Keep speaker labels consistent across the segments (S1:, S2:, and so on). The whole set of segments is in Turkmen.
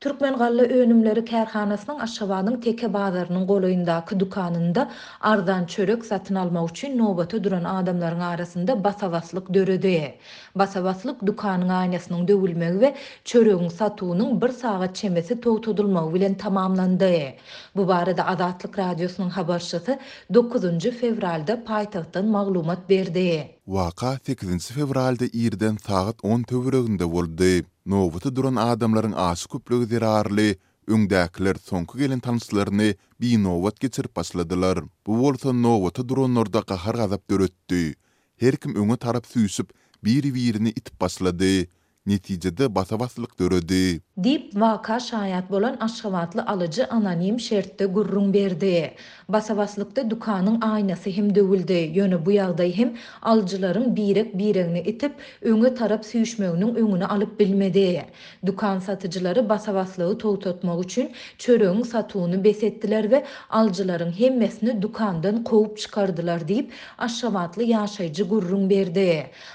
S1: Türkmen galla önümleri kärhanasynyň Aşgabadyň Teke bazarynyň golaýyndaky dükanynda arzan çörek satyn almak üçin nobata duran adamlaryň arasynda basa-baslyk döredi. Basa-baslyk dükanyň aýnasynyň döwülmegi we çöregiň satuwynyň bir sagat çemesi togtadylmagy bilen tamamlandy. Bu barada Azatlyk Radiosynyň habarçysy dokuzynjy fewralda paýtagtdan maglumat berdi.
S2: Waka sekizinji fewralda irden sagat on töwereginde boldy. Nobata duran adamlaryň aşa köplügi zerarly, öňdäkiler soňky gelen tanyşlaryny binobat geçirip başladylar. Bu bolsa nobata duranlarda gahar-gazap döretdi. Her kim öňe tarap süýşüp, biri-birini itip başlady. Netijede basa-baslyk döredi.
S1: Diýip, waka şaýat bolan aşgabatly alyjy anonim şertde gürrüň berdi. Basa-baslykda dükanyň aýnasy hem döwüldi, ýöne bu ýagdaý hem alyjylaryň birek-biregini itip, öňe tarap süýşmeginiň öňüni alyp bilmedi. Dükan satyjylary basa-baslygy togtatmak üçin çöregiň satuwyny bes etdiler we alyjylaryň hemmesini dükandan kowup çykardylar diýip, aşgabatly ýaşaýjy gürrüň berdi.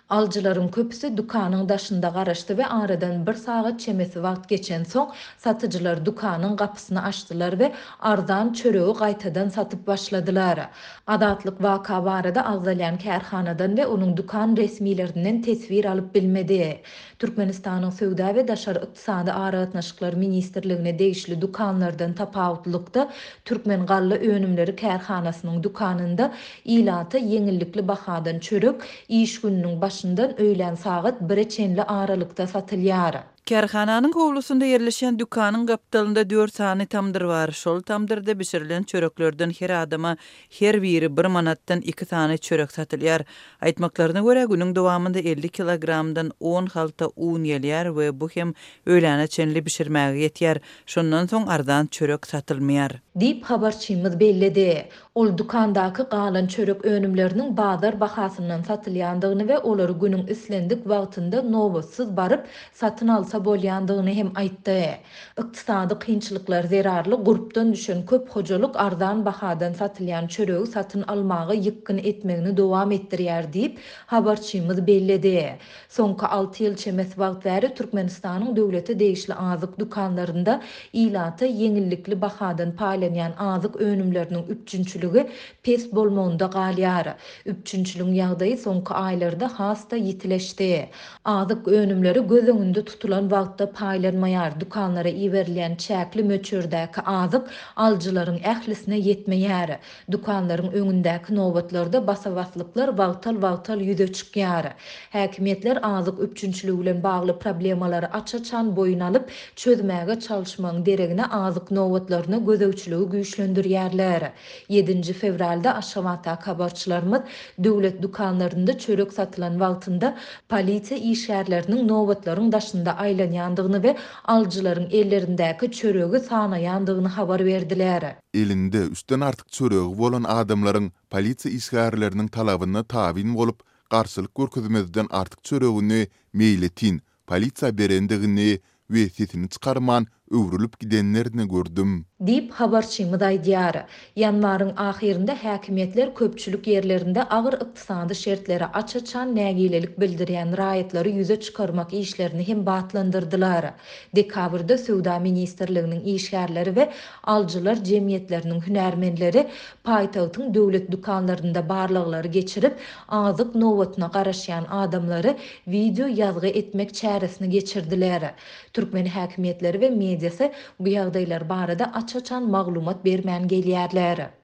S1: Alyjylaryň köpüsi dükanyň daşynda garaşdy we aradan bir sagat çemesi wagt geçensoň, satyjylar dükanyň gapysyny açdylar we arzan çöregi gaýtadan satyp başladylar. Azatlyk waka barada agzalýan kärhanadan we onuň dükan resmilerinden teswir alyp bilmedi. Türkmenistanyň Söwda we daşary ykdysady aragatnaşyklar ministrligine degişli dükanlardan tapawutlylykda Türkmen galla önümleri kärhanasynyň dükanynda ilata ýeňillikli bahadan çörek iş gününiň başyndan öýlän sagat bire çenli aralykda satylýar.
S3: Kärhananyň howlusynda ýerleşýän dükanyň gapdalynda dört sany tamdyr bar. Şol tamdyrda bişirilen çöreklerden her adama Her biri bir manatdan iki sany çörek satylýar. Aýtmaklaryna görä, günüň dowamynda elli kilogramdan on halta un gelýär we bu hem öýläne çenli bişirmäge ýetýär. Şondan soň arzan çörek satylmaýar.
S1: Diýip, habarçymyz belledi. Ol dükandaky galan çörek önümleriniň bazar bahasyndan satylýandygyny we olary günüň islendik wagtynda nobatsyz baryp, satyn alsa bolýandygyny hem aýtdy. Ykdysady kynçylyklar zerarly gurpdan düşen köp hojalyk arzan bahadan satylýan çöregi satyn almaga ýykgyn etmegini dowam etdirýär diýip, habarçymyz belledi. Soňky alty ýyl çemesi wagt bäri Türkmenistanyň döwlete degişli azyk dükanlarynda ilata ýeňillikli bahadan paýlanýan azyk önümleriniň üpjünçiligi pes bolmagynda galýar. Üpjünçiligiň ýagdaýy soňky aýlarda has-da ýitileşdi. Azyk önümleri göz öňünde tutulan wagtda paýlanmaýar, dükanlara iberilýän çäkli möçberdäki azyk alyjylaryň ählisine ýetmeýär. Dükanlaryň öňündäki nobatlarda basa-baslyklar wagtal-wagtal ýüze çykýar. Häkimiýetler azyk üpjünçiligi bilen bagly problemalary aç-açan boýun alyp, çözmäge çalyşmagyň deregine azyk nobatlaryna gözegçiligi güýçlendirýärler. Ýedinji fewralda Aşgabatdaky habarçylarymyz döwlet dükanlarynda çörek satylan wagtynda polisiýa işgärleriniň nobatlaryň daşynda aýlanýandygyny we alyjylaryň ellerindäki çöregi sanaýandygyny habar berdiler.
S2: Elinde üçden artyk çöregi bolan adamlaryň polisiýa işgärleriniň talabyna tabyn bolup, garşylyk görkezmezden artyk çöregini meýletin polisiýa berendigini we sesini çykarman öwrülip gidenlerini gördüm.
S1: Diýip, habarçymyz aýdýar. Ýanwaryň ahyrynda häkimiýetler köpçülik ýerlerinde agyr ykdysady şertlere aç-açan nägilelik bildirýän raýatlary ýüze çykarmak işlerini hem batlandyrdylar. Dekabrda Söwda ministrliginiň işgärleri we alyjylar jemgyýetleriniň hünärmenleri paýtagtyň döwlet dükanlarynda barlaglary geçirip, azyk nobatyna garaşýan adamlary wideo ýazgy etmek çäresini geçirdiler. Türkmen häkimiýetleri we mediasy bu ýagdaýlar barada aç-açan maglumat bermän gelýärler.